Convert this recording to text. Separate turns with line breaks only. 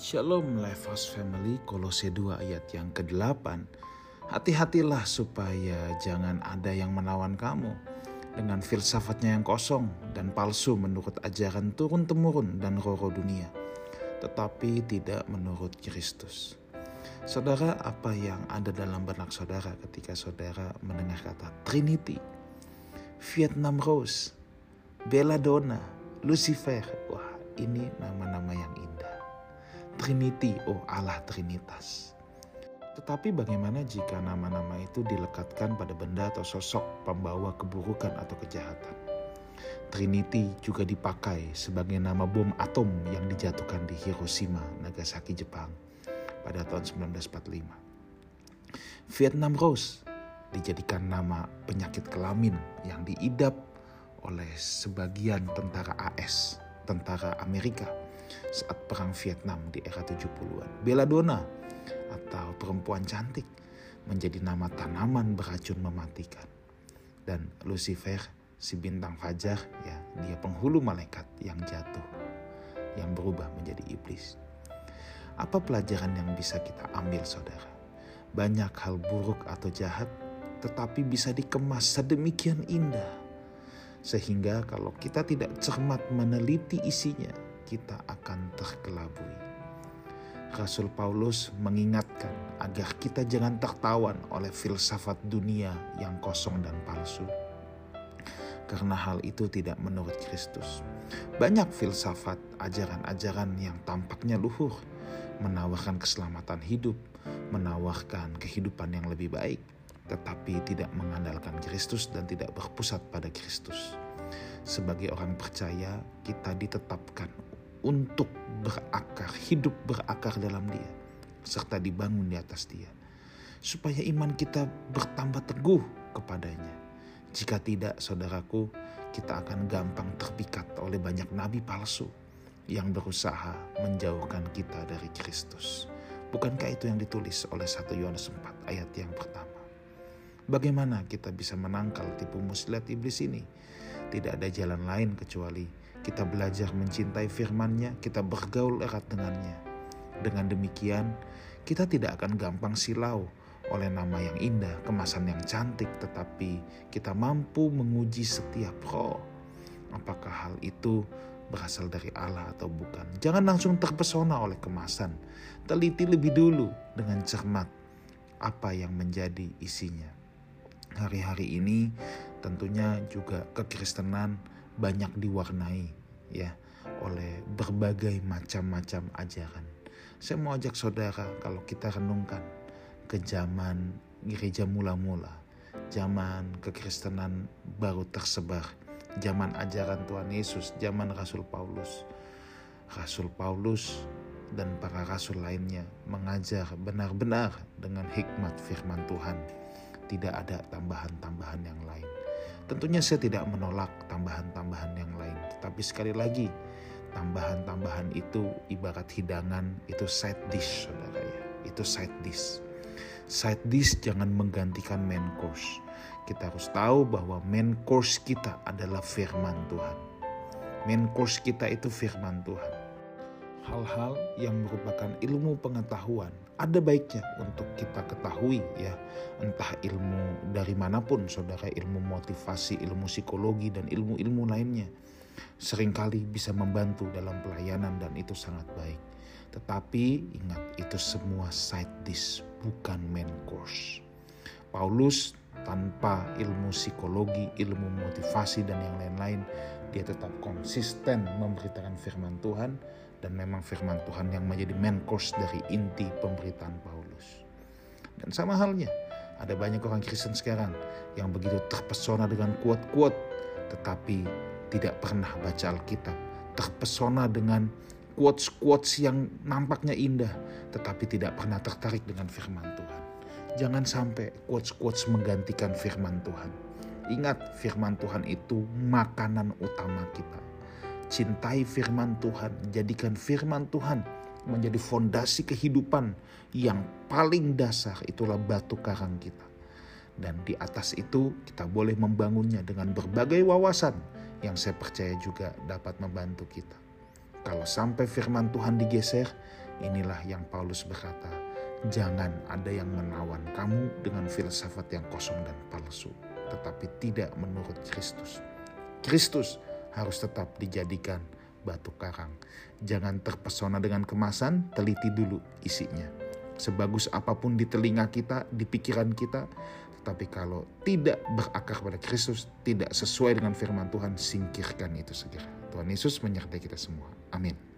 Shalom Lifehouse Family Kolose 2 ayat yang ke-8 Hati-hatilah supaya jangan ada yang menawan kamu dengan filsafatnya yang kosong dan palsu menurut ajaran turun-temurun dan roro dunia tetapi tidak menurut Kristus. Saudara, apa yang ada dalam benak saudara ketika saudara mendengar kata Trinity, Vietnam Rose, Belladonna, Lucifer? Wah, ini nama-nama yang indah. Trinity, oh Allah Trinitas. Tetapi bagaimana jika nama-nama itu dilekatkan pada benda atau sosok pembawa keburukan atau kejahatan? Trinity juga dipakai sebagai nama bom atom yang dijatuhkan di Hiroshima, Nagasaki, Jepang pada tahun 1945. Vietnam Rose dijadikan nama penyakit kelamin yang diidap oleh sebagian tentara AS, tentara Amerika saat perang Vietnam di era 70-an. Belladonna atau perempuan cantik menjadi nama tanaman beracun mematikan. Dan Lucifer si bintang fajar ya dia penghulu malaikat yang jatuh yang berubah menjadi iblis. Apa pelajaran yang bisa kita ambil saudara? Banyak hal buruk atau jahat tetapi bisa dikemas sedemikian indah sehingga kalau kita tidak cermat meneliti isinya kita akan terkelabui. Rasul Paulus mengingatkan agar kita jangan tertawan oleh filsafat dunia yang kosong dan palsu karena hal itu tidak menurut Kristus. Banyak filsafat, ajaran-ajaran yang tampaknya luhur, menawarkan keselamatan hidup, menawarkan kehidupan yang lebih baik, tetapi tidak mengandalkan Kristus dan tidak berpusat pada Kristus. Sebagai orang percaya, kita ditetapkan untuk berakar, hidup berakar dalam Dia, serta dibangun di atas Dia, supaya iman kita bertambah teguh kepadanya jika tidak, saudaraku, kita akan gampang terpikat oleh banyak nabi palsu yang berusaha menjauhkan kita dari Kristus. Bukankah itu yang ditulis oleh 1 Yohanes 4 ayat yang pertama? Bagaimana kita bisa menangkal tipu muslihat iblis ini? Tidak ada jalan lain kecuali kita belajar mencintai firman-Nya, kita bergaul erat dengannya. Dengan demikian, kita tidak akan gampang silau oleh nama yang indah, kemasan yang cantik, tetapi kita mampu menguji setiap roh. Apakah hal itu berasal dari Allah atau bukan? Jangan langsung terpesona oleh kemasan. Teliti lebih dulu dengan cermat apa yang menjadi isinya. Hari-hari ini tentunya juga kekristenan banyak diwarnai ya oleh berbagai macam-macam ajaran. Saya mau ajak saudara kalau kita renungkan ke zaman gereja mula-mula, zaman kekristenan baru tersebar, zaman ajaran Tuhan Yesus, zaman Rasul Paulus. Rasul Paulus dan para rasul lainnya mengajar benar-benar dengan hikmat firman Tuhan. Tidak ada tambahan-tambahan yang lain. Tentunya saya tidak menolak tambahan-tambahan yang lain, tetapi sekali lagi tambahan-tambahan itu ibarat hidangan, itu side dish saudara ya, itu side dish side dish jangan menggantikan main course. Kita harus tahu bahwa main course kita adalah firman Tuhan. Main course kita itu firman Tuhan. Hal-hal yang merupakan ilmu pengetahuan ada baiknya untuk kita ketahui ya. Entah ilmu dari mana pun saudara, ilmu motivasi, ilmu psikologi dan ilmu-ilmu lainnya. Seringkali bisa membantu dalam pelayanan dan itu sangat baik. Tetapi ingat itu semua side dish bukan main course. Paulus tanpa ilmu psikologi, ilmu motivasi dan yang lain-lain, dia tetap konsisten memberitakan firman Tuhan dan memang firman Tuhan yang menjadi main course dari inti pemberitaan Paulus. Dan sama halnya, ada banyak orang Kristen sekarang yang begitu terpesona dengan kuat-kuat tetapi tidak pernah baca Alkitab, terpesona dengan quotes-quotes yang nampaknya indah, tetapi tidak pernah tertarik dengan firman Tuhan. Jangan sampai quotes-quotes menggantikan firman Tuhan. Ingat, firman Tuhan itu makanan utama kita. Cintai firman Tuhan, jadikan firman Tuhan menjadi fondasi kehidupan yang paling dasar itulah batu karang kita. Dan di atas itu kita boleh membangunnya dengan berbagai wawasan yang saya percaya juga dapat membantu kita. Kalau sampai firman Tuhan digeser, Inilah yang Paulus berkata, jangan ada yang menawan kamu dengan filsafat yang kosong dan palsu, tetapi tidak menurut Kristus. Kristus harus tetap dijadikan batu karang. Jangan terpesona dengan kemasan, teliti dulu isinya. Sebagus apa pun di telinga kita, di pikiran kita, tetapi kalau tidak berakar pada Kristus, tidak sesuai dengan firman Tuhan, singkirkan itu segera. Tuhan Yesus menyertai kita semua. Amin.